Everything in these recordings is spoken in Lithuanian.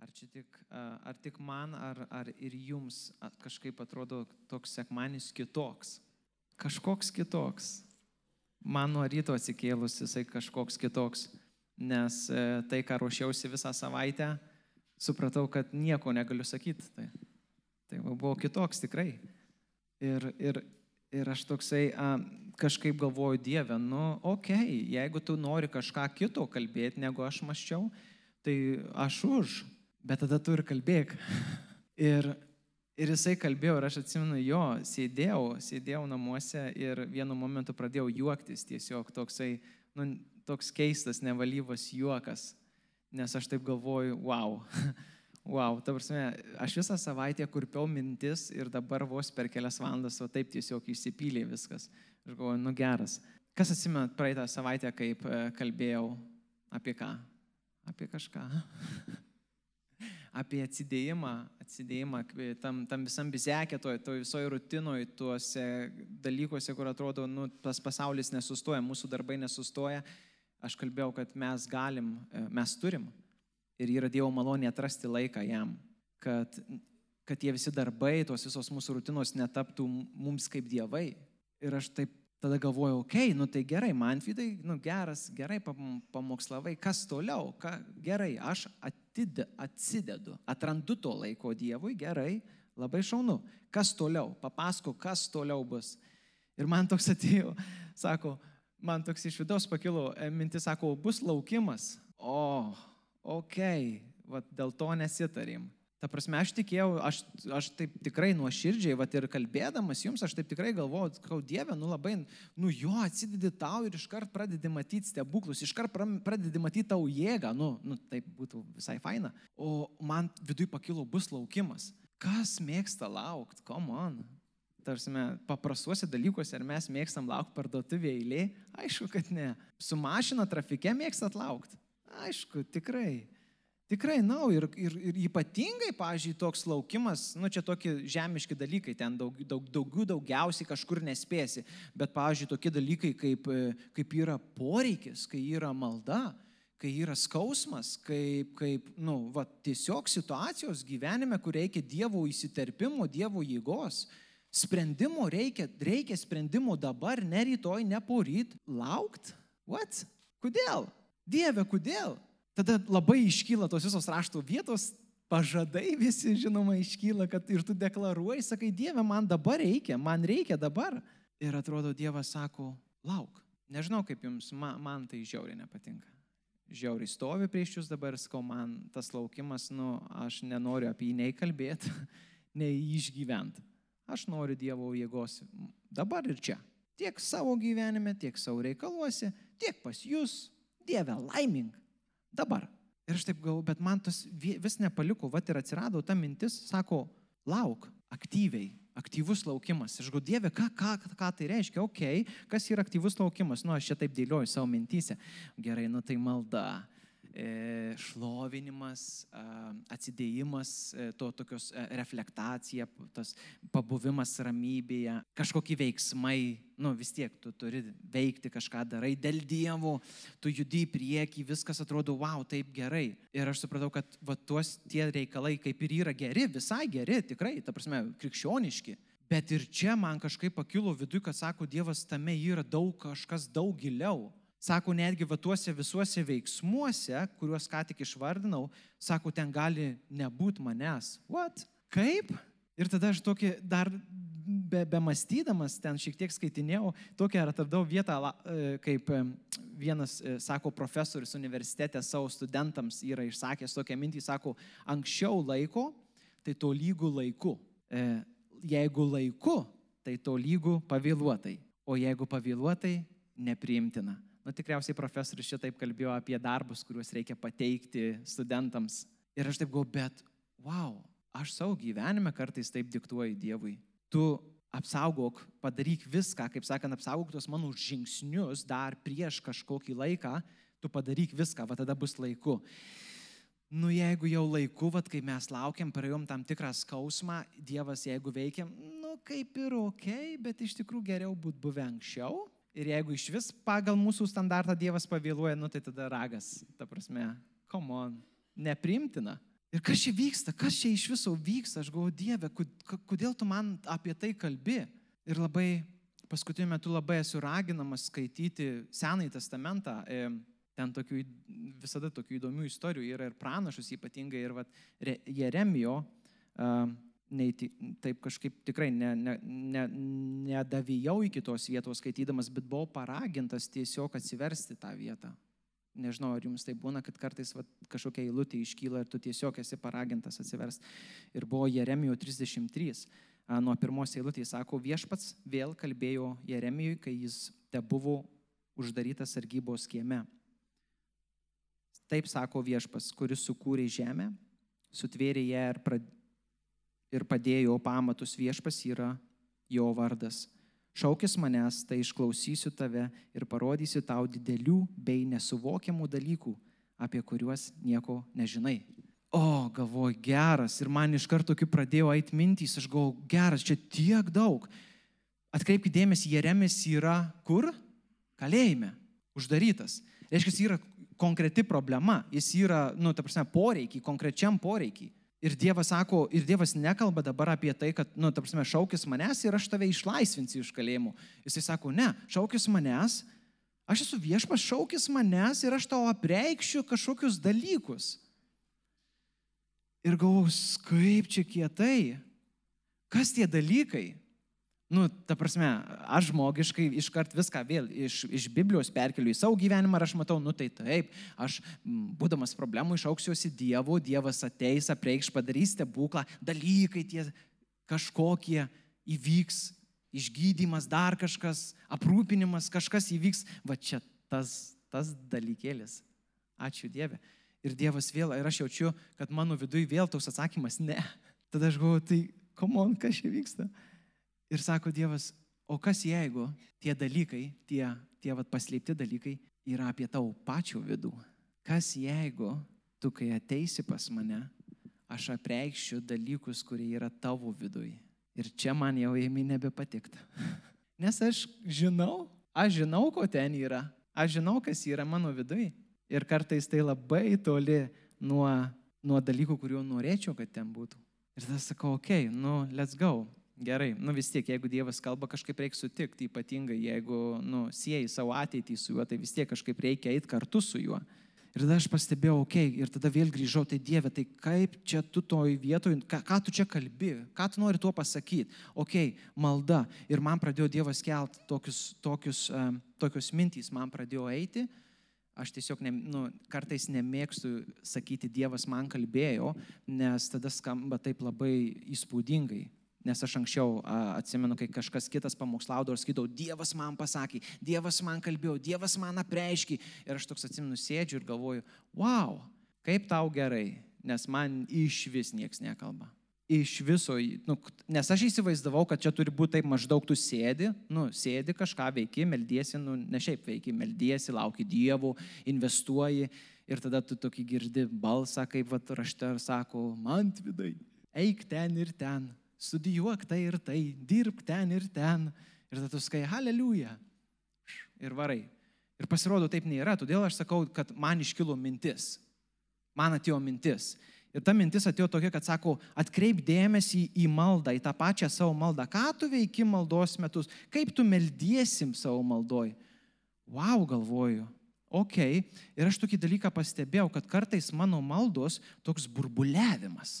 Ar, čia tik, ar tik man, ar, ar ir jums kažkaip atrodo toks sekmanis kitoks? Kažkoks kitoks. Man nuo ryto atsikėlus jisai kažkoks kitoks, nes e, tai, ką ruošiausi visą savaitę, supratau, kad nieko negaliu sakyti. Tai, tai buvo kitoks tikrai. Ir, ir, ir aš toksai a, kažkaip galvoju, Dieve, nu, okei, okay, jeigu tu nori kažką kito kalbėti, negu aš maščiau, tai aš už, bet tada tu ir kalbėk. ir, ir jisai kalbėjo, ir aš atsimenu, jo, sėdėjau, sėdėjau namuose ir vienu momentu pradėjau juoktis, tiesiog toksai, nu, toks keistas, nevalyvas juokas, nes aš taip galvoju, wow. Wow, ta prasme, aš visą savaitę kurpiau mintis ir dabar vos per kelias valandas, o taip tiesiog įsipylė viskas. Aš galvoju, nu geras. Kas atsimena praeitą savaitę, kaip e, kalbėjau apie ką? Apie kažką. apie atsidėjimą, atsidėjimą tam, tam visam bizekė, to, to visoje rutinoje, tuose dalykuose, kur atrodo, nu, tas pasaulis nesustoja, mūsų darbai nesustoja. Aš kalbėjau, kad mes galim, e, mes turim ir yra Dievo malonė atrasti laiką jam, kad, kad tie visi darbai, tos visos mūsų rutinos netaptų mums kaip dievai. Ir aš taip tada galvojau, okei, okay, nu tai gerai, man vidai, nu geras, gerai pamokslavai, kas toliau, ką, gerai, aš atid, atsidedu, atrandu to laiko Dievui, gerai, labai šaunu, kas toliau, papasako, kas toliau bus. Ir man toks atėjo, sako, man toks iš vidaus pakilo e, mintis, sako, bus laukimas. O, ok, vat, dėl to nesitarim. Ta prasme, aš tikėjau, aš, aš taip tikrai nuoširdžiai, vat ir kalbėdamas jums, aš taip tikrai galvoju, kau Dieve, nu labai, nu jo, atsidedi tau ir iškart pradedi matyti stebuklus, iškart pradedi matyti tau jėgą, nu, nu taip būtų visai faina. O man vidui pakilo bus laukimas. Kas mėgsta laukti, come on. Tarsi, paprastuose dalykuose, ar mes mėgstam laukti parduotuvėje eilė? Aišku, kad ne. Su mašina trafike mėgstat laukti. Aišku, tikrai. Tikrai, na, ir, ir, ir ypatingai, pažiūrėjau, toks laukimas, nu čia tokie žemiški dalykai, ten daug, daug, daugiau daugiausiai kažkur nespėsi, bet, pažiūrėjau, tokie dalykai kaip, kaip yra poreikis, kai yra malda, kai yra skausmas, kaip, kaip nu, va, tiesiog situacijos gyvenime, kur reikia Dievo įsiterpimo, Dievo jėgos. Sprendimo reikia, reikia sprendimo dabar, ne rytoj, ne poryt. Laukt? What? Kodėl? Dieve, kodėl? Tada labai iškyla tos visos rašto vietos, pažadai visi, žinoma, iškyla, kad ir tu deklaruoji, sakai, Dieve, man dabar reikia, man reikia dabar. Ir atrodo, Dievas sako, lauk. Nežinau, kaip jums, man, man tai žiauriai nepatinka. Žiauriai stovi prieš jūs dabar, sakau, man tas laukimas, nu, aš nenoriu apie jį nei kalbėti, nei išgyventi. Aš noriu Dievo jėgos dabar ir čia. Tiek savo gyvenime, tiek savo reikaluose, tiek pas jūs, Dieve, laiming. Dabar. Ir aš taip galvoju, bet man tas vis nepaliko, va ir atsirado ta mintis, sako, lauk, aktyviai, aktyvus laukimas. Aš galvoju, Dieve, ką, ką, ką tai reiškia, okei, okay, kas yra aktyvus laukimas, nu aš čia taip dėlioju savo mintysę. Gerai, nu tai malda, šlovinimas, atsidėjimas, e, to tokios e, reflektacija, tas pabuvimas ramybėje, kažkokie veiksmai, nu vis tiek tu turi veikti kažką darai dėl dievų, tu judi į priekį, viskas atrodo, wow, taip gerai. Ir aš supratau, kad va tuos tie reikalai kaip ir yra geri, visai geri, tikrai, ta prasme, krikščioniški. Bet ir čia man kažkaip pakilo viduje, kad sako, Dievas tame yra daug kažkas daug giliau. Sako, netgi va tuose visuose veiksmuose, kuriuos ką tik išvardinau, sako, ten gali nebūti manęs. What? Kaip? Ir tada aš tokį dar be, be mąstydamas, ten šiek tiek skaitinėjau, tokią atradau vietą, e, kaip e, vienas, e, sako, profesorius universitete savo studentams yra išsakęs tokią mintį, sako, anksčiau laiko, tai to lygų laiku. Jeigu laiku, tai to lygų pavėluotai, o jeigu pavėluotai, nepriimtina. Nu, tikriausiai profesorius šitaip kalbėjo apie darbus, kuriuos reikia pateikti studentams. Ir aš taip galvoju, bet, wow, aš savo gyvenime kartais taip diktuoju Dievui. Tu apsaugok, padaryk viską, kaip sakant, apsaugok tos mano žingsnius dar prieš kažkokį laiką, tu padaryk viską, va tada bus laiku. Nu jeigu jau laiku, va kai mes laukiam, praėjom tam tikrą skausmą, Dievas jeigu veikiam, nu kaip ir ok, bet iš tikrųjų geriau būtų buvę anksčiau, Ir jeigu iš vis pagal mūsų standartą Dievas pavėluoja, nu tai tada ragas, ta prasme, come on, neprimtina. Ir kas čia vyksta, kas čia iš viso vyksta, aš galvoju, Dieve, kodėl tu man apie tai kalbi? Ir labai, paskutiniu metu labai esu raginamas skaityti Senąjį testamentą. E, ten tokių, visada tokių įdomių istorijų yra ir pranašus ypatingai, ir vat, Jeremijo, uh, neįti, taip kažkaip tikrai ne, ne, ne, nedavėjau iki tos vietos skaitydamas, bet buvau paragintas tiesiog atsiversti tą vietą. Nežinau, ar jums tai būna, kad kartais va, kažkokia eilutė iškyla ir tu tiesiog esi paragintas atsiversti. Ir buvo Jeremijo 33. Nuo pirmos eilutės sako, viešpats vėl kalbėjo Jeremijui, kai jis te buvo uždarytas sargybos kieme. Taip sako viešpas, kuris sukūrė žemę, sutvėrė ją ir, prad... ir padėjo pamatus viešpas yra jo vardas. Šaukis manęs, tai išklausysiu tave ir parodysiu tau didelių bei nesuvokiamų dalykų, apie kuriuos nieko nežinai. O, galvoju, geras. Ir man iš karto, kai pradėjau eiti mintys, aš galvoju, geras, čia tiek daug. Atkreipkite dėmesį, Jeremis yra kur? Kalėjime. Uždarytas. Reiškia, jis yra konkreti problema, jis yra, nu, ta prasme, poreikiai, konkrečiam poreikiai. Ir Dievas sako, ir Dievas nekalba dabar apie tai, kad, nu, ta prasme, šaukis manęs ir aš tave išlaisvinsiu iš kalėjimų. Jisai sako, ne, šaukis manęs, aš esu viešpas, šaukis manęs ir aš tau apreikščiu kažkokius dalykus. Ir gaus, kaip čia kietai, kas tie dalykai? Nu, ta prasme, aš žmogiškai iškart viską vėl iš, iš Biblijos perkeliu į savo gyvenimą ir aš matau, nu tai taip, aš būdamas problemų išauksiuosi Dievu, Dievas ateis, apreikš, padarys stebuklą, dalykai tie kažkokie įvyks, išgydymas, dar kažkas, aprūpinimas, kažkas įvyks, va čia tas, tas dalykėlis. Ačiū Dieve. Ir Dievas vėl, ir aš jaučiu, kad mano viduje vėl toks atsakymas ne. Tada aš galvoju, tai komon, kas čia vyksta? Ir sako Dievas, o kas jeigu tie dalykai, tie, tie vat, paslėpti dalykai yra apie tavo pačių vidų? Kas jeigu tu, kai ateisi pas mane, aš apreikščiau dalykus, kurie yra tavo viduje. Ir čia man jau ėmė nebepatikti. Nes aš žinau, aš žinau, ko ten yra. Aš žinau, kas yra mano viduje. Ir kartais tai labai toli nuo, nuo dalykų, kuriuo norėčiau, kad ten būtų. Ir tada sakau, okei, okay, nu, let's go. Gerai, nu vis tiek, jeigu Dievas kalba, kažkaip reikia sutikti, ypatingai jeigu, nu, siejai savo ateitį su juo, tai vis tiek kažkaip reikia eiti kartu su juo. Ir tada aš pastebėjau, okei, okay, ir tada vėl grįžau, tai Dieve, tai kaip čia tu toj vietoj, ką, ką tu čia kalbi, ką tu nori tuo pasakyti, okei, okay, malda. Ir man pradėjo Dievas kelt tokius, tokius, um, tokius mintys, man pradėjo eiti. Aš tiesiog ne, nu, kartais nemėgstu sakyti, Dievas man kalbėjo, nes tada skamba taip labai įspūdingai. Nes aš anksčiau a, atsimenu, kai kažkas kitas pamokslaudavo ir skaitau, Dievas man pasakė, Dievas man kalbėjo, Dievas man apreiškė. Ir aš toks atsimenu, sėdžiu ir galvoju, wow, kaip tau gerai, nes man iš vis niekas nekalba. Iš viso, nu, nes aš įsivaizdavau, kad čia turi būti taip maždaug tu sėdi, nu, sėdi kažką veiki, meldiesi, nu, ne šiaip veiki, meldiesi, lauki dievų, investuoji ir tada tu tokį girdi balsą, kaip va rašte sako, man vidai, eik ten ir ten, studijuok tai ir tai, dirbk ten ir ten. Ir tada tu skai, aleliuja. Ir varai. Ir pasirodo, taip nėra. Todėl aš sakau, kad man iškilo mintis. Man atėjo mintis. Ir ta mintis atėjo tokia, kad sako, atkreip dėmesį į maldą, į tą pačią savo maldą. Ką tu veiki maldos metus? Kaip tu meldiesim savo maldoj? Wow, galvoju. Ok. Ir aš tokį dalyką pastebėjau, kad kartais mano maldos toks burbuliavimas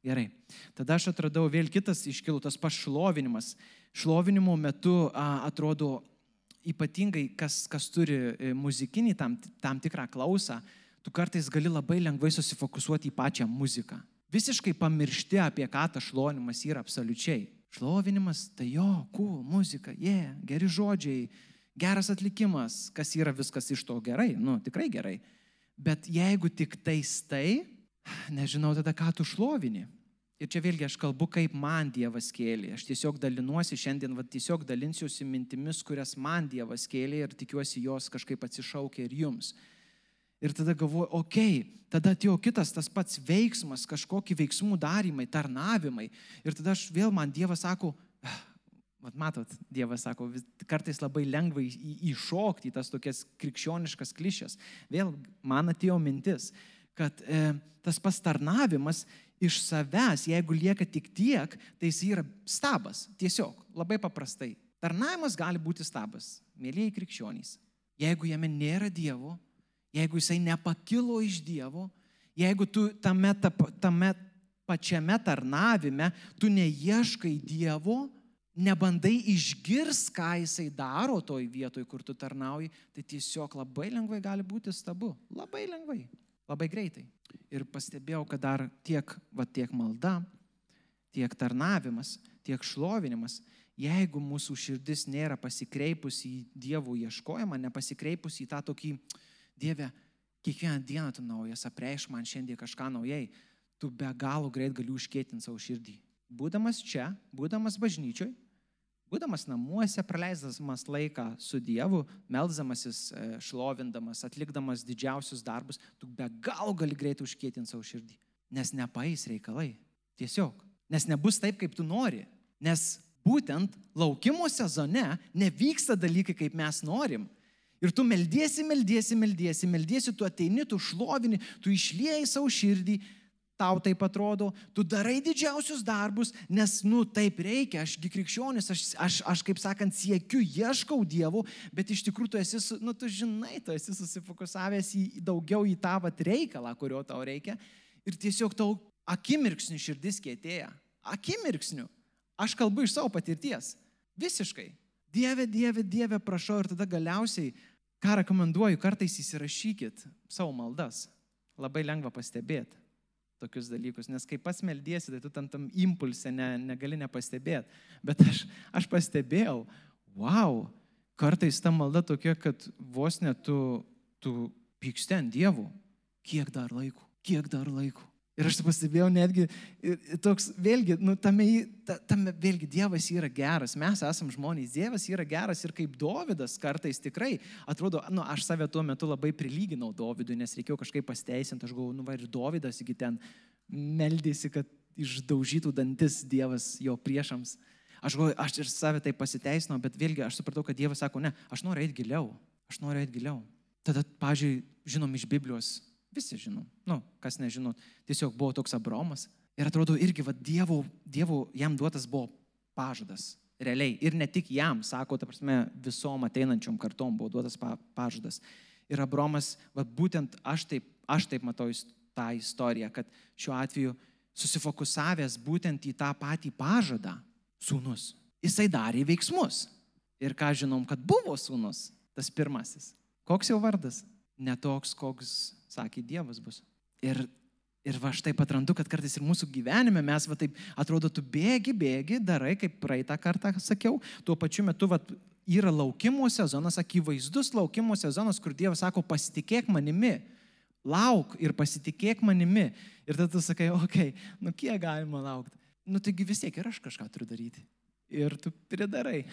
Gerai. Tada aš atradau vėl kitas iškilutas pašlovinimas. Šlovinimo metu a, atrodo ypatingai, kas, kas turi e, muzikinį tam, tam tikrą klausą, tu kartais gali labai lengvai susifokusuoti į pačią muziką. Visiškai pamiršti, apie ką tas šlovinimas yra absoliučiai. Šlovinimas tai jo, cool, muzika, jie, yeah, geri žodžiai, geras atlikimas, kas yra viskas iš to gerai, nu tikrai gerai. Bet jeigu tik tais tai, nežinau tada, ką tu šlovini. Ir čia vėlgi aš kalbu, kaip man Dievas kėlė. Aš tiesiog dalinuosi šiandien, va, tiesiog dalinsiuosi mintimis, kurias man Dievas kėlė ir tikiuosi jos kažkaip atsišaukia ir jums. Ir tada galvoju, okei, okay, tada atėjo kitas tas pats veiksmas, kažkokie veiksmų darimai, tarnavimai. Ir tada aš vėl man Dievas sako, Vat matot, Dievas sako, kartais labai lengva įšokti į tas tokias krikščioniškas klišės. Vėl man atėjo mintis, kad e, tas pastarnavimas iš savęs, jeigu lieka tik tiek, tai jis yra stabas. Tiesiog, labai paprastai. Tarnavimas gali būti stabas, mėlyjei krikščionys. Jeigu jame nėra Dievo, jeigu jisai nepakilo iš Dievo, jeigu tu tame, tame pačiame tarnavime, tu neieškai Dievo, nebandai išgirs, ką jisai daro toj vietoj, kur tu tarnauji, tai tiesiog labai lengvai gali būti stabu. Labai lengvai, labai greitai. Ir pastebėjau, kad dar tiek, va, tiek malda, tiek tarnavimas, tiek šlovinimas, jeigu mūsų širdis nėra pasikreipusi į dievų ieškojimą, nepasikreipusi į tą tokį, Dieve, kiekvieną dieną tu naujas, apreiš man šiandien kažką naujai, tu be galo greit gali užkėtinti savo širdį. Būdamas čia, būdamas bažnyčioj, Būdamas namuose, praleisdamas laiką su Dievu, melzdamasis, e, šlovindamas, atlikdamas didžiausius darbus, tu be galo gali greitai užkėtinti savo širdį. Nes nepais reikalai. Tiesiog. Nes nebus taip, kaip tu nori. Nes būtent laukimo sezone nevyksta dalykai, kaip mes norim. Ir tu meldiesi, meldiesi, meldiesi, meldiesi, tu ateini, tu šlovini, tu išlieji savo širdį tau taip atrodo, tu darai didžiausius darbus, nes, nu, taip reikia, ašgi krikščionis, aš, aš, aš, kaip sakant, siekiu, ieškau dievų, bet iš tikrųjų tu esi, nu, tu žinai, tu esi susifokusavęs į daugiau į tą vat reikalą, kurio tau reikia ir tiesiog tau akimirksniu širdis kėtėja. Akimirksniu. Aš kalbu iš savo patirties. Visiškai. Dieve, Dieve, Dieve, prašau ir tada galiausiai, ką rekomenduoju, kartais įsirašykit savo maldas. Labai lengva pastebėti tokius dalykus, nes kai pats meldiesi, tai tu tam tam impulse ne, negali nepastebėti. Bet aš, aš pastebėjau, wow, kartais ta malda tokia, kad vos net tu, tu pyksti ant dievų, kiek dar laiko, kiek dar laiko. Ir aš pastebėjau netgi, toks, vėlgi, nu, tame, tame, vėlgi, Dievas yra geras, mes esame žmonės, Dievas yra geras ir kaip Dovydas kartais tikrai, atrodo, nu, aš save tuo metu labai prilyginau Dovydui, nes reikėjo kažkaip pasteisinti, aš galvoju, nu, va ir Dovydas iki ten meldėsi, kad išdaužytų dantis Dievas jo priešams. Aš galvoju, aš ir save tai pasiteisinau, bet vėlgi aš supratau, kad Dievas sako, ne, aš noriu eiti giliau, aš noriu eiti giliau. Tada, pažiūrėjau, žinom iš Biblijos, Visi žinom. Nu, kas nežinot. Tiesiog buvo toks Abromas. Ir atrodo, irgi va, dievo, dievo jam duotas buvo pažadas. Realiai. Ir ne tik jam, sako, ta prasme, visom ateinančiom kartom buvo duotas pa, pažadas. Ir Abromas, va, būtent aš taip, aš taip matau tą istoriją, kad šiuo atveju susifokusavęs būtent į tą patį pažadą, sūnus. Jisai darė veiksmus. Ir ką žinom, kad buvo sūnus, tas pirmasis. Koks jo vardas? Netoks, koks sakė Dievas bus. Ir, ir va aš taip atrandu, kad kartais ir mūsų gyvenime mes va taip atrodo, tu bėgi, bėgi, darai, kaip praeitą kartą sakiau, tuo pačiu metu va, yra laukimo sezonas, akivaizdus laukimo sezonas, kur Dievas sako, pasitikėk manimi, lauk ir pasitikėk manimi. Ir tada tu sakai, okei, okay, nu kiek galima laukti? Nu taigi vis tiek ir aš kažką turiu daryti. Ir tu pridarai.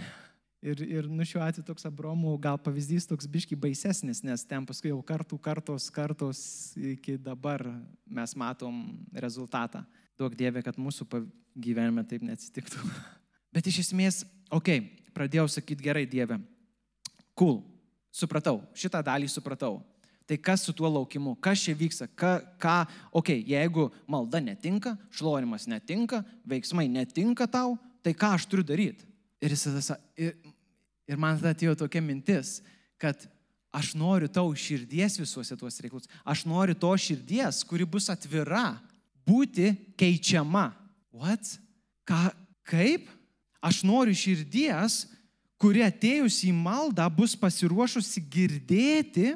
Ir, ir nu šiuo atveju toks Abromų gal pavyzdys toks biški baisesnis, nes ten paskui jau kartų, kartos, kartos iki dabar mes matom rezultatą. Duok Dieve, kad mūsų gyvenime taip neatsitiktų. Bet iš esmės, okei, okay, pradėjau sakyti gerai Dieve. Cool, supratau, šitą dalį supratau. Tai kas su tuo laukimu, kas čia vyksta, ką, ką okei, okay, jeigu malda netinka, šlorimas netinka, veiksmai netinka tau, tai ką aš turiu daryti? Ir, jis, ir, ir man tada atėjo tokia mintis, kad aš noriu tau širdies visuose tuos reikalus. Aš noriu to širdies, kuri bus atvira, būti keičiama. What? Ką, kaip? Aš noriu širdies, kuri atėjus į maldą bus pasiruošusi girdėti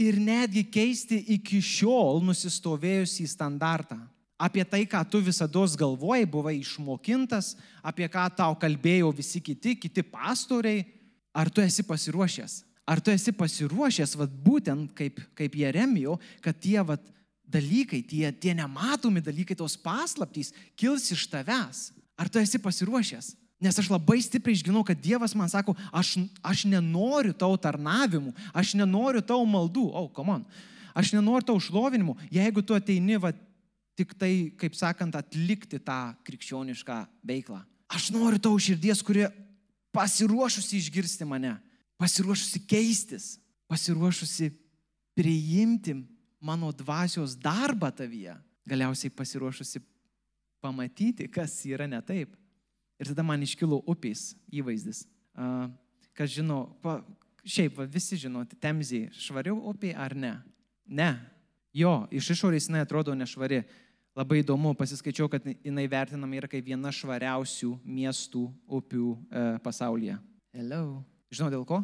ir netgi keisti iki šiol nusistovėjusį standartą apie tai, ką tu visada galvojai, buvai išmokintas, apie ką tau kalbėjo visi kiti, kiti pastoriai, ar tu esi pasiruošęs? Ar tu esi pasiruošęs, vat, būtent kaip, kaip Jeremijo, kad tie vat, dalykai, tie, tie nematomi dalykai, tos paslaptys kils iš tavęs. Ar tu esi pasiruošęs? Nes aš labai stipriai išginau, kad Dievas man sako, aš, aš nenoriu tau tarnavimų, aš nenoriu tau maldų, o, oh, come on, aš nenoriu tau šlovinimų, jeigu tu ateini, va, tik tai, kaip sakant, atlikti tą krikščionišką veiklą. Aš noriu tau širdies, kurie pasiruošusi išgirsti mane, pasiruošusi keistis, pasiruošusi priimti mano dvasios darbą tavyje, galiausiai pasiruošusi pamatyti, kas yra ne taip. Ir tada man iškilo upės įvaizdis. Kas žino, pa, šiaip va, visi žino, temzė švari upė ar ne? Ne. Jo, iš išorės jinai atrodo nešvari. Labai įdomu, pasiskaičiau, kad jinai vertinama yra kaip viena švariausių miestų upių e, pasaulyje. Hello. Žinau dėl ko?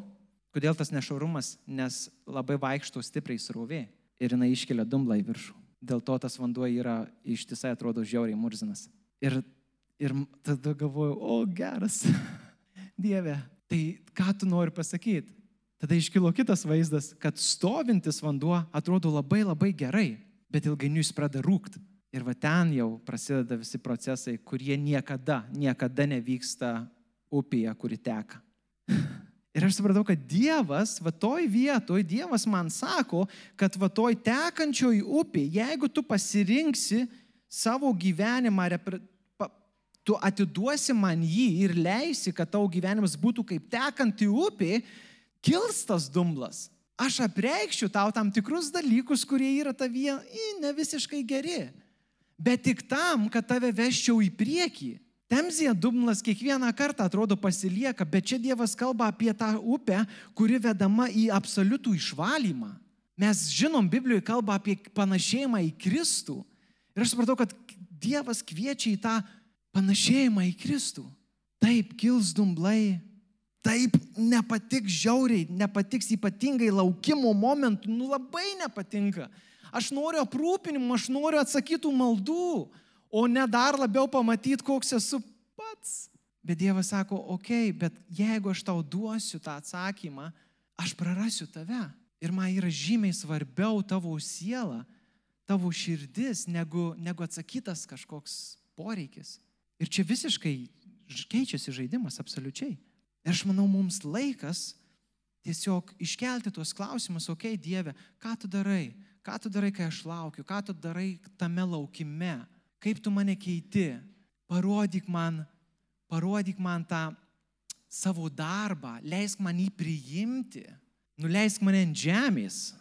Kodėl tas nešvarumas? Nes labai vaikšto stipriai srovė ir jinai iškelia dumblą į viršų. Dėl to tas vanduo yra ištisai atrodo žiauriai murzinas. Ir Ir tada galvoju, o geras, Dieve, tai ką tu nori pasakyti? Tada iškilo kitas vaizdas, kad stovintis vanduo atrodo labai labai gerai, bet ilgainiui jis pradeda rūkti. Ir va ten jau prasideda visi procesai, kurie niekada, niekada nevyksta upėje, kuri teka. Ir aš supratau, kad Dievas, va toj vietoj, Dievas man sako, kad va toj tekančioj upė, jeigu tu pasirinksi savo gyvenimą tu atiduosi man jį ir leisi, kad tavo gyvenimas būtų kaip tekanti upė, kils tas dumblas. Aš apreikščiau tau tam tikrus dalykus, kurie yra tavyje ne visiškai geri, bet tik tam, kad tave veščiau į priekį. Temzija dumblas kiekvieną kartą atrodo pasilieka, bet čia Dievas kalba apie tą upę, kuri vedama į absoliutų išvalymą. Mes žinom, Biblijoje kalba apie panašėjimą į Kristų. Ir aš supratau, kad Dievas kviečia į tą panašėjimą į Kristų. Taip kils dumblai, taip nepatiks žiauriai, nepatiks ypatingai laukimo momentų, nu labai nepatinka. Aš noriu aprūpinimų, aš noriu atsakytų maldų, o ne dar labiau pamatyti, koks esu pats. Bet Dievas sako, okei, okay, bet jeigu aš tau duosiu tą atsakymą, aš prarasiu tave. Ir man yra žymiai svarbiau tavo siela, tavo širdis, negu, negu atsakytas kažkoks poreikis. Ir čia visiškai keičiasi žaidimas absoliučiai. Ir aš manau, mums laikas tiesiog iškelti tuos klausimus, okei, okay, Dieve, ką tu darai, ką tu darai, kai aš laukiu, ką tu darai tame laukime, kaip tu mane keiti, parodyk man, parodyk man tą savo darbą, leisk man jį priimti, nuleisk mane ant žemės,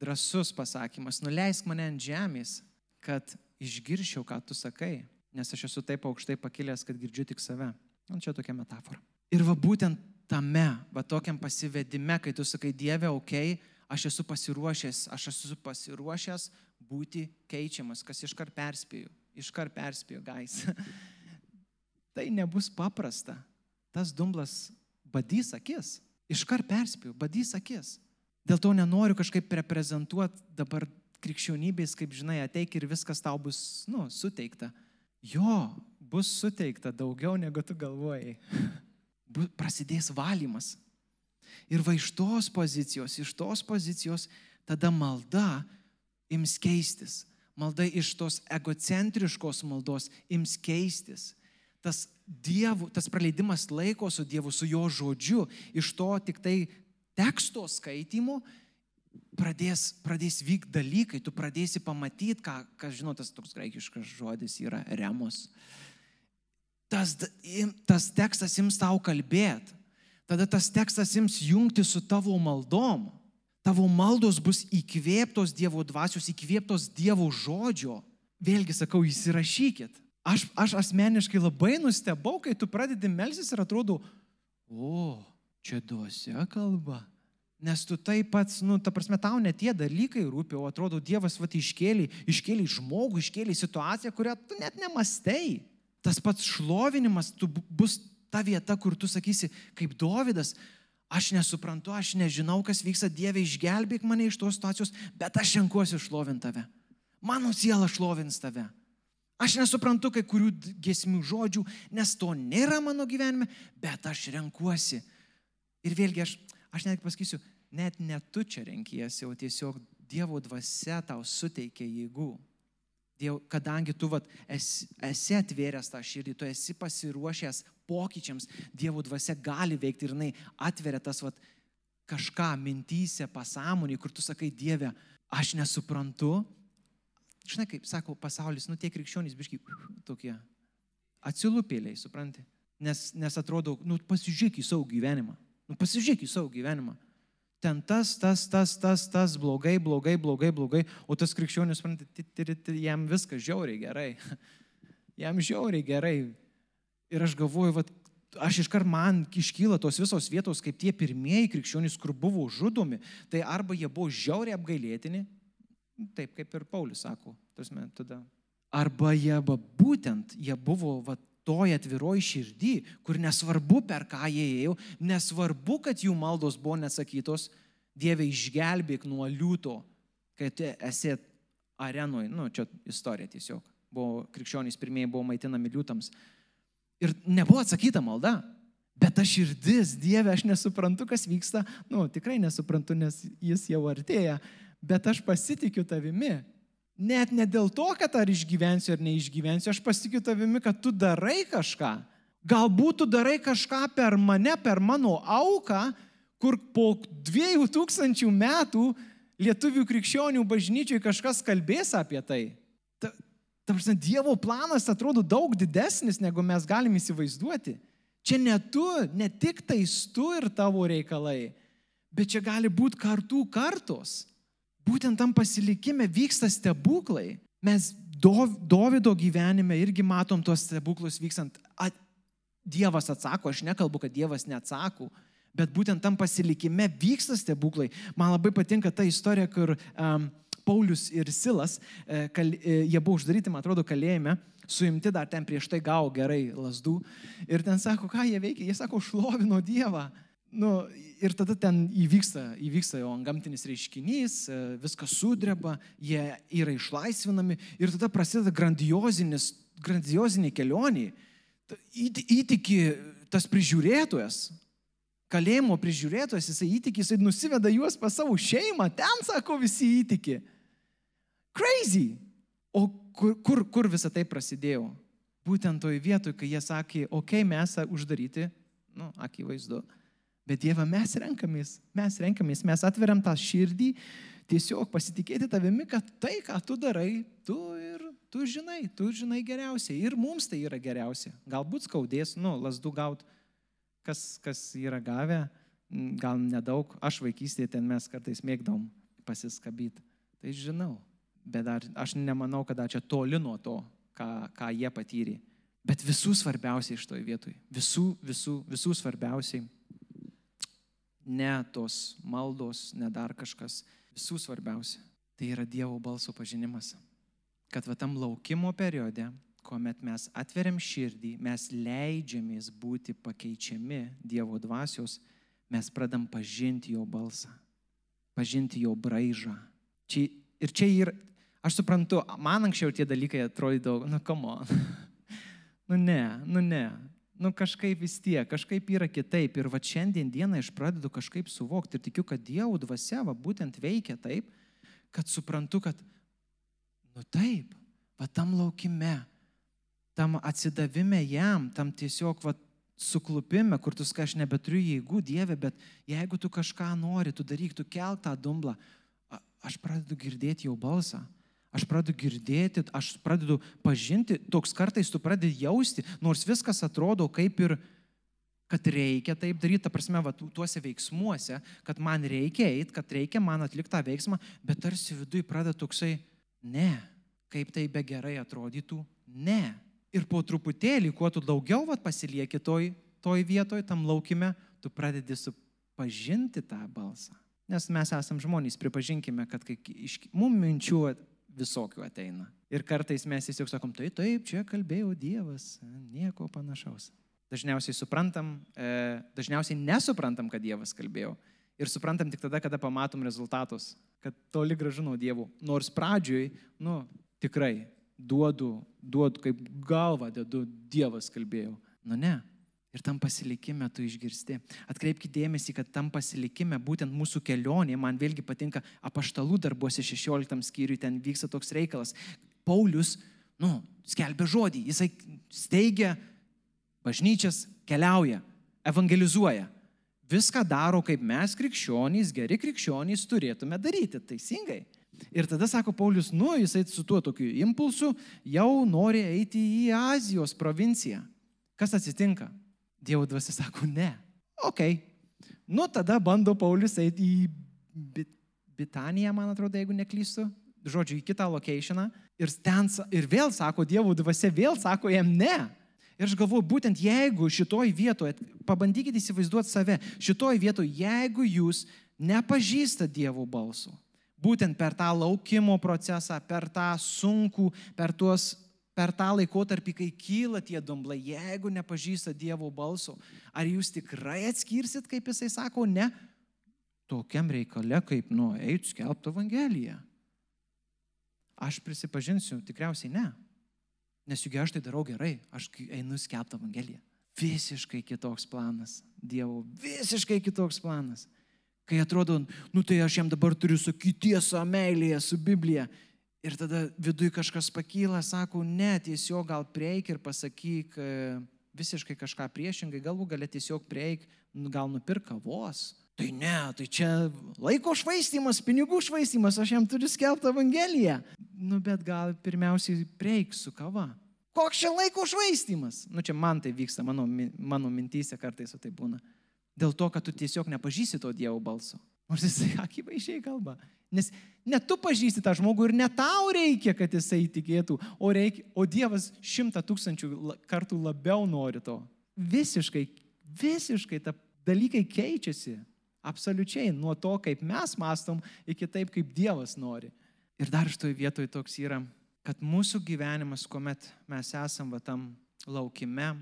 drasus pasakymas, nuleisk mane ant žemės, kad išgirščiau, ką tu sakai nes aš esu taip aukštai pakilęs, kad girdžiu tik save. Man čia tokia metafora. Ir va būtent tame, va tokiam pasivedime, kai tu sakai, Dieve, okay, aš esu pasiruošęs, aš esu pasiruošęs būti keičiamas, kas iškart perspėjau, iškart perspėjau, gais. tai nebus paprasta. Tas dumblas badys akis. Iškart perspėjau, badys akis. Dėl to nenoriu kažkaip reprezentuoti dabar krikščionybės, kaip žinai, ateik ir viskas tau bus, nu, suteikta jo bus suteikta daugiau negu tu galvojai. Prasidės valymas. Ir va iš tos pozicijos, iš tos pozicijos tada malda ims keistis. Malda iš tos egocentriškos maldos ims keistis. Tas, dievų, tas praleidimas laiko su Dievu, su jo žodžiu, iš to tik tai teksto skaitimo pradės, pradės vykti dalykai, tu pradėsi pamatyti, ką, kas žinot, tas toks graikiškas žodis yra remus. Tas, tas tekstas ims tau kalbėti. Tada tas tekstas ims jungti su tavo maldom. Tavo maldos bus įkvėptos Dievo dvasios, įkvėptos Dievo žodžio. Vėlgi sakau, įsirašykit. Aš, aš asmeniškai labai nustebau, kai tu pradedi melsis ir atrodo, o, čia duose kalba. Nes tu taip pats, nu, ta prasme, tau net tie dalykai rūpi, o atrodo, Dievas va iškėlė, iškėlė žmogų, iškėlė situaciją, kurią tu net nemastai. Tas pats šlovinimas tu bus ta vieta, kur tu sakysi, kaip Dovydas, aš nesuprantu, aš nežinau, kas vyksta, Dieve, išgelbėk mane iš tos situacijos, bet aš renkuosi šlovinti tave. Mano siela šlovins tave. Aš nesuprantu kai kurių gesmių žodžių, nes to nėra mano gyvenime, bet aš renkuosi. Ir vėlgi aš aš net pasakysiu, net ne tu čia renkiesi, o tiesiog Dievo dvasia tau suteikia jėgų. Diev, kadangi tu vat, esi, esi atvėręs tą širdį, tu esi pasiruošęs pokyčiams, Dievo dvasia gali veikti ir jinai atveria tas vat, kažką mintysė, pasąmonį, kur tu sakai, Dieve, aš nesuprantu. Žinai, kaip sako pasaulis, nu tie krikščionys biški tokie atsilupėliai, supranti? Nes, nes atrodo, nu pasižiūrėk į savo gyvenimą. Nu pasižiūrėk į savo gyvenimą ten tas, tas, tas, tas, tas, blogai, blogai, blogai, blogai, o tas krikščionis, jam viskas žiauriai gerai. Jam žiauriai gerai. Ir aš galvoju, vat, aš iškart man iškyla tos visos vietos, kaip tie pirmieji krikščionys, kur buvo žudomi, tai arba jie buvo žiauriai apgailėtini, taip kaip ir Paulius sako, tasme, tada. Arba jie, va, būtent, jie buvo va, toj atviroj širdį, kur nesvarbu, per ką jie ėjo, nesvarbu, kad jų maldos buvo nesakytos, Dieve išgelbėk nuo liūto, kai esi arenoje, nu, čia istorija tiesiog, buvo krikščionys pirmieji buvo maitinami liūtams. Ir nebuvo atsakyta malda, bet aš širdis, Dieve, aš nesuprantu, kas vyksta, nu, tikrai nesuprantu, nes jis jau artėja, bet aš pasitikiu tavimi Net ne dėl to, kad ar išgyvensiu ar neišgyvensiu, aš pasitikiu tavimi, kad tu darai kažką. Galbūt tu darai kažką per mane, per mano auką, kur po dviejų tūkstančių metų lietuvių krikščionių bažnyčiai kažkas kalbės apie tai. Ta, ta prasme, Dievo planas atrodo daug didesnis, negu mes galim įsivaizduoti. Čia ne tu, ne tik tais tu ir tavo reikalai, bet čia gali būti kartų kartos būtent tam pasilikime vyksta stebuklai. Mes Dovido gyvenime irgi matom tuos stebuklus vykstant. At, Dievas atsako, aš nekalbu, kad Dievas neatsako, bet būtent tam pasilikime vyksta stebuklai. Man labai patinka ta istorija, kur um, Paulius ir Silas, e, kal, e, jie buvo uždaryti, man atrodo, kalėjime, suimti dar ten prieš tai gavo gerai lasdų. Ir ten sako, ką jie veikia, jie sako, šlovino Dievą nu, ir tada ten įvyksta, įvyksta jau gamtinis reiškinys, e, viskas sudreba, jie yra išlaisvinami ir tada prasideda grandiozinė kelionė. Įtiki tas prižiūrėtojas, kalėjimo prižiūrėtojas, jisai įtiki, jisai nusiveda juos pas savo šeimą, ten sako visi įtiki. Crazy. O kur, kur, kur visą tai prasidėjo? Būtent toj vietoj, kai jie sakė, okei, okay, mes uždaryti, nu, akivaizdu, Bet Dieve, mes renkamės, mes renkamės, mes atveriam tą širdį, tiesiog pasitikėti tavimi, kad tai, ką tu darai, tu ir tu žinai, tu žinai geriausiai. Ir mums tai yra geriausia. Galbūt skaudės, nu, lasdų gaut, kas, kas yra gavę, gal nedaug. Aš vaikystėje ten mes kartais mėgdom pasiskabyti. Tai žinau. Bet dar, aš nemanau, kad čia toli nuo to, ką, ką jie patyrė. Bet visų svarbiausiai iš toj vietoj. Visų, visų, visų svarbiausiai ne tos maldos, ne dar kažkas. Visų svarbiausia - tai yra Dievo balso pažinimas. Kad va tam laukimo periode, kuomet mes atveriam širdį, mes leidžiamės būti pakeičiami Dievo dvasios, mes pradam pažinti jo balsą, pažinti jo braižą. Čia, ir čia ir, aš suprantu, man anksčiau tie dalykai atrodydavo, nu, kamo. nu ne, nu ne nu kažkaip vis tiek, kažkaip yra kitaip. Ir va šiandien dieną aš pradedu kažkaip suvokti ir tikiu, kad Dievo dvasia va būtent veikia taip, kad suprantu, kad, nu taip, va tam laukime, tam atsidavime jam, tam tiesiog va suklupime, kur tu sakai, aš nebeturiu jėgų Dieve, bet jeigu tu kažką nori, tu daryk, tu kelk tą dumblą, aš pradedu girdėti jau balsą. Aš pradedu girdėti, aš pradedu pažinti, toks kartais tu pradedi jausti, nors viskas atrodo kaip ir, kad reikia taip daryti, ta prasme, va, tuose veiksmuose, kad man reikia eiti, kad reikia man atlikti tą veiksmą, bet tarsi viduje pradeda toksai, ne, kaip tai be gerai atrodytų, ne. Ir po truputėlį, kuo tu daugiau va, pasilieki toj, toj vietoj, tam laukime, tu pradedi supažinti tą balsą. Nes mes esam žmonės, pripažinkime, kad kai iš mums minčių visokių ateina. Ir kartais mes tiesiog sakom, tai taip, čia kalbėjo Dievas, nieko panašaus. Dažniausiai suprantam, e, dažniausiai nesuprantam, kad Dievas kalbėjo. Ir suprantam tik tada, kada pamatom rezultatus, kad toli gražu nuo Dievo. Nors pradžioj, nu, tikrai duodu, duodu kaip galvą, dedu, Dievas kalbėjo. Nu ne. Ir tam pasilikime tu išgirsti. Atkreipkite dėmesį, kad tam pasilikime būtent mūsų kelionė, man vėlgi patinka apaštalų darbuose 16 skyriui, ten vyksta toks reikalas. Paulius, nu, skelbia žodį, jisai steigia bažnyčias, keliauja, evangelizuoja. Viską daro, kaip mes krikščionys, geri krikščionys turėtume daryti, teisingai. Ir tada sako Paulius, nu, jisai su tuo tokiu impulsu jau nori eiti į Azijos provinciją. Kas atsitinka? Dievo dvasia sako, ne. Ok. Nu, tada bando Paulius eiti į Bit Bitaniją, man atrodo, jeigu neklystu. Žodžiu, į kitą lokationą. Ir, ten, ir vėl sako, Dievo dvasia vėl sako jam ne. Ir aš galvoju, būtent jeigu šitoj vietoje, pabandykite įsivaizduoti save, šitoj vietoje, jeigu jūs nepažįstate Dievo balso, būtent per tą laukimo procesą, per tą sunkų, per tuos per tą laikotarpį, kai kyla tie dumblai, jeigu nepažįsta Dievo balso, ar jūs tikrai atskirsit, kaip jisai sako, ne, tokiam reikale, kaip, nu, eit skelbti Evangeliją. Aš prisipažinsiu, tikriausiai ne. Nes juk aš tai darau gerai, aš einu skelbti Evangeliją. Visiškai kitoks planas. Dievo, visiškai kitoks planas. Kai atrodo, nu tai aš jam dabar turiu sakyti tiesą meilėje su Biblija. Ir tada viduje kažkas pakyla, sako, ne, tiesiog gal prieik ir pasakyk e, visiškai kažką priešingai, galbūt gali tiesiog prieik, nu, gal nupirk kavos. Tai ne, tai čia laiko švaistimas, pinigų švaistimas, aš jam turiu skelbti Evangeliją. Nu, bet gal pirmiausiai prieik su kava. Koks čia laiko švaistimas? Nu, čia man tai vyksta, mano, mano mintysė kartais tai būna. Dėl to, kad tu tiesiog nepažįsti to Dievo balso. Nors jisai akivaizdžiai kalba. Nes ne tu pažįsti tą žmogų ir ne tau reikia, kad jisai įtikėtų, o, reikia, o Dievas šimtą tūkstančių kartų labiau nori to. Visiškai, visiškai ta dalykai keičiasi. Absoliučiai nuo to, kaip mes mastom, iki taip, kaip Dievas nori. Ir dar šitoje vietoje toks yra, kad mūsų gyvenimas, kuomet mes esam va tam laukime,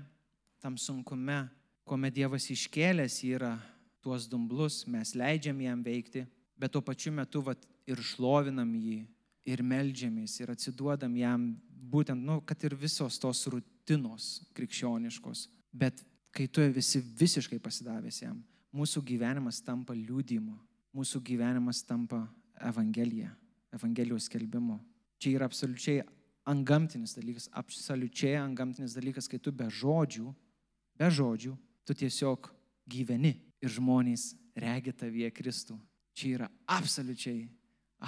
tam sunkume, kuomet Dievas iškėlęs yra tuos dumblus, mes leidžiam jam veikti, bet tuo pačiu metu vat, ir šlovinam jį, ir melžiamės, ir atsiduodam jam, būtent, nu, kad ir visos tos rutinos krikščioniškos. Bet kai tu esi visiškai pasidavęs jam, mūsų gyvenimas tampa liūdimu, mūsų gyvenimas tampa Evangelija, Evangelijos skelbimu. Čia yra absoliučiai angamtinis dalykas, absoliučiai angamtinis dalykas, kai tu be žodžių, be žodžių, tu tiesiog gyveni ir žmonės regi tavyje Kristų. Čia yra absoliučiai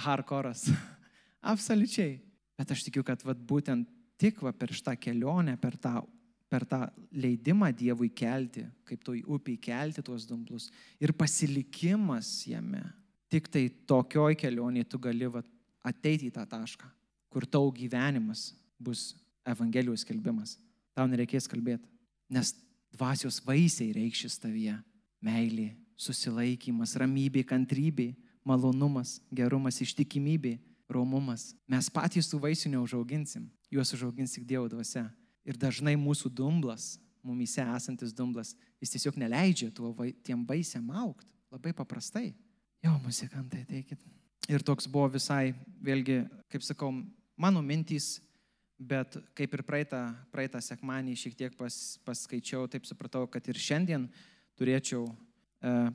hardcore'as. absoliučiai. Bet aš tikiu, kad vat, būtent tik va, per šitą kelionę, per tą, per tą leidimą Dievui kelti, kaip toj upiai kelti tuos dumblus ir pasilikimas jame, tik tai tokioj kelionėje tu gali va, ateiti į tą tašką, kur tau gyvenimas bus Evangelijos skelbimas. Tau nereikės kalbėti, nes dvasios vaisiai reikšis tavyje meilė, susilaikymas, ramybė, kantrybė, malonumas, gerumas, ištikimybė, romumas. Mes patys tų vaisių neužauginsim, juos užaugins tik Dievo dvasia. Ir dažnai mūsų dumblas, mumise esantis dumblas, jis tiesiog neleidžia tuo, tiem vaisiam aukti. Labai paprastai. Jo, muzikantai, teikit. Ir toks buvo visai, vėlgi, kaip sakau, mano mintys, bet kaip ir praeitą, praeitą sekmanį šiek tiek pas, paskaičiau, taip supratau, kad ir šiandien turėčiau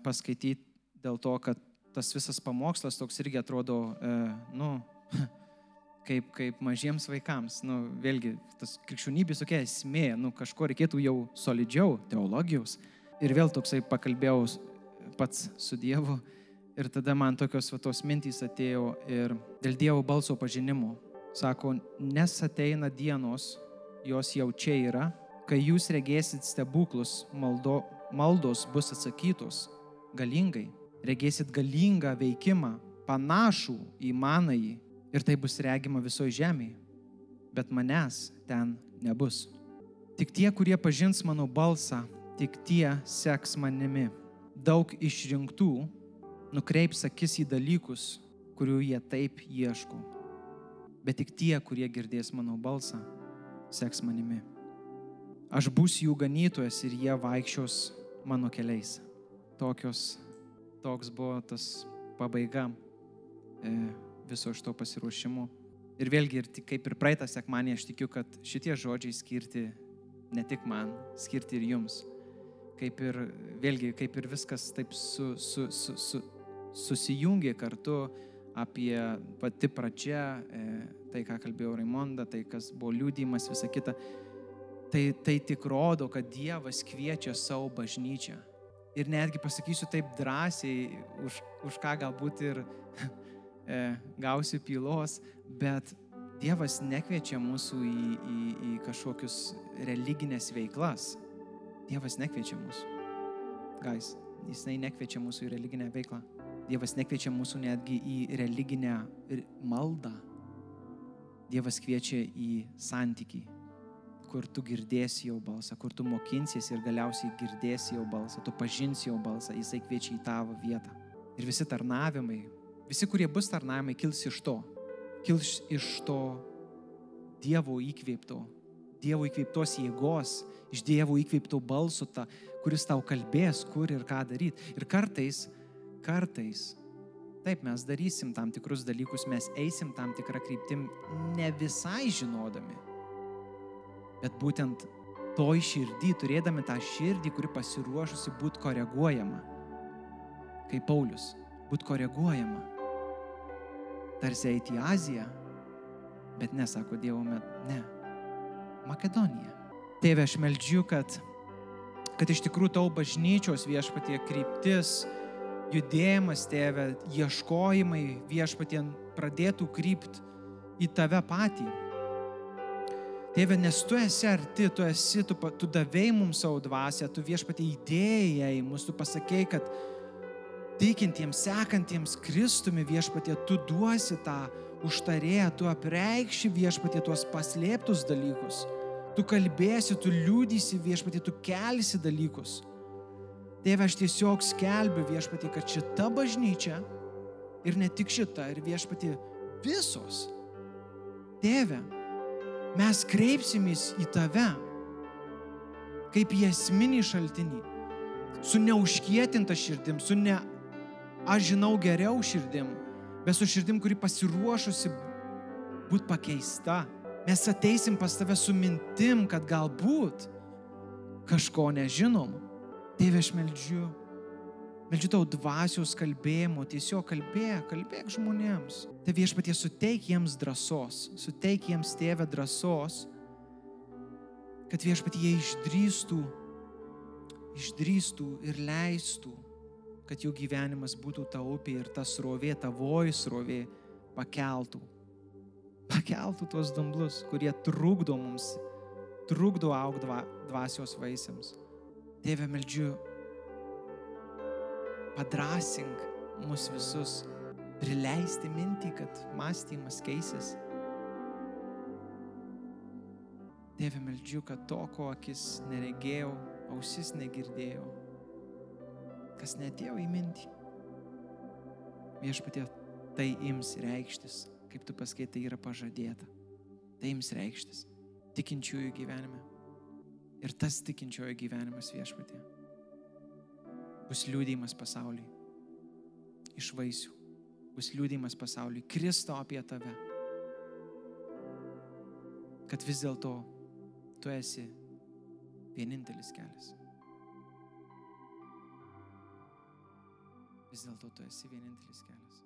paskaityti dėl to, kad tas visas pamokslas toks irgi atrodo, e, nu, kaip, kaip mažiems vaikams. Nu, vėlgi, tas krikščionybės tokia esmė, nu, kažko reikėtų jau solidžiau, teologijos. Ir vėl toksai pakalbėjau pats su Dievu. Ir tada man tokios va, tos mintys atėjo ir dėl Dievo balso pažinimo. Sako, nes ateina dienos, jos jau čia yra, kai jūs regėsit stebuklus maldo, maldos bus atsakytos galingai, regėsit galingą veikimą, panašų į manąjį ir tai bus regima visoje žemėje, bet manęs ten nebus. Tik tie, kurie pažins mano balsą, tik tie seks manimi. Daug išrinktų nukreips akis į dalykus, kurių jie taip ieško. Bet tik tie, kurie girdės mano balsą, seks manimi. Aš būsiu jų ganytojas ir jie vaikščios mano keliais. Tokios, toks buvo tas pabaiga e, viso šito pasiruošimo. Ir vėlgi, ir kaip ir praeitą sekmanį, aš tikiu, kad šitie žodžiai skirti ne tik man, skirti ir jums. kaip ir, vėlgi, kaip ir viskas taip su, su, su, su, susijungė kartu apie pati pradžia, e, tai ką kalbėjo Raimonda, tai kas buvo liūdimas, visa kita. Tai, tai tik rodo, kad Dievas kviečia savo bažnyčią. Ir netgi pasakysiu taip drąsiai, už, už ką galbūt ir e, gausiu pylos, bet Dievas nekviečia mūsų į, į, į kažkokius religinės veiklas. Dievas nekviečia mūsų. Gais, jisai nekviečia mūsų į religinę veiklą. Dievas nekviečia mūsų netgi į religinę maldą. Dievas kviečia į santykį, kur tu girdėsi jo balsą, kur tu mokinsiesi ir galiausiai girdėsi jo balsą, tu pažinsi jo balsą, jisai kviečia į tavo vietą. Ir visi tarnavimai, visi, kurie bus tarnavimai, kils iš to kils iš to Dievo įkvėpto, Dievo įkvėptos jėgos, iš Dievo įkvėpto balso, ta, kuris tau kalbės, kur ir ką daryti. Ir kartais, kartais, taip mes darysim tam tikrus dalykus, mes eisim tam tikrą kryptim, ne visai žinodami. Bet būtent toj širdį, turėdami tą širdį, kuri pasiruošusi būti koreguojama, kaip Paulius, būti koreguojama tarsi eiti į Aziją, bet nesako Dievo, ne, Makedonija. Tėve, aš meldžiu, kad, kad iš tikrųjų tau bažnyčios viešpatie kryptis, judėjimas, tėve, ieškojimai viešpatie pradėtų krypti į tave patį. Tėve, nes tu esi arti, tu esi, tu, tu davėjai mums savo dvasę, tu viešpatie įdėjai mus, tu pasakėjai, kad tikintiems, sekantiems Kristumi viešpatie, tu duosi tą užtarėją, tu apreikši viešpatie tuos paslėptus dalykus. Tu kalbėsi, tu liūdysi viešpatie, tu kelsi dalykus. Tėve, aš tiesiog skelbiu viešpatie, kad šita bažnyčia ir ne tik šita, ir viešpatie visos. Tėve, mes kreipsimės į tave kaip į esminį šaltinį, su neužkietinta širdim, su ne aš žinau geriau širdim, bet su širdim, kuri pasiruošusi būti pakeista. Mes ateisim pas tave su mintim, kad galbūt kažko nežinom. Tėve, aš meldžiu. Meldžiu tau dvasios kalbėjimo, tiesiog kalbėk, kalbėk žmonėms. Tai viešpatie suteik jiems drąsos, suteik jiems tėvę drąsos, kad viešpatie jie išdrįstų, išdrįstų ir leistų kad jų gyvenimas būtų ta upė ir ta srovė, tavoji srovė pakeltų. Pakeltų tuos dumblus, kurie trukdo mums, trukdo augti dvasios vaisiams. Tėve, meldžiu, padrasink mus visus, prileisti mintį, kad mąstymas keisis. Tėve, meldžiu, kad to, ko akis neregėjau, ausis negirdėjau, kas netėjo į mintį. Viešpatie, tai ims reikštis, kaip tu pasakai, tai yra pažadėta. Tai ims reikštis tikinčiųjų gyvenime. Ir tas tikinčiojo gyvenimas viešpatie bus liūdėjimas pasauliui. Iš vaisių. Bus liūdėjimas pasauliui. Kristo apie tave. Kad vis dėlto tu esi vienintelis kelias. vis dėlto tu esi vienintelis kelias.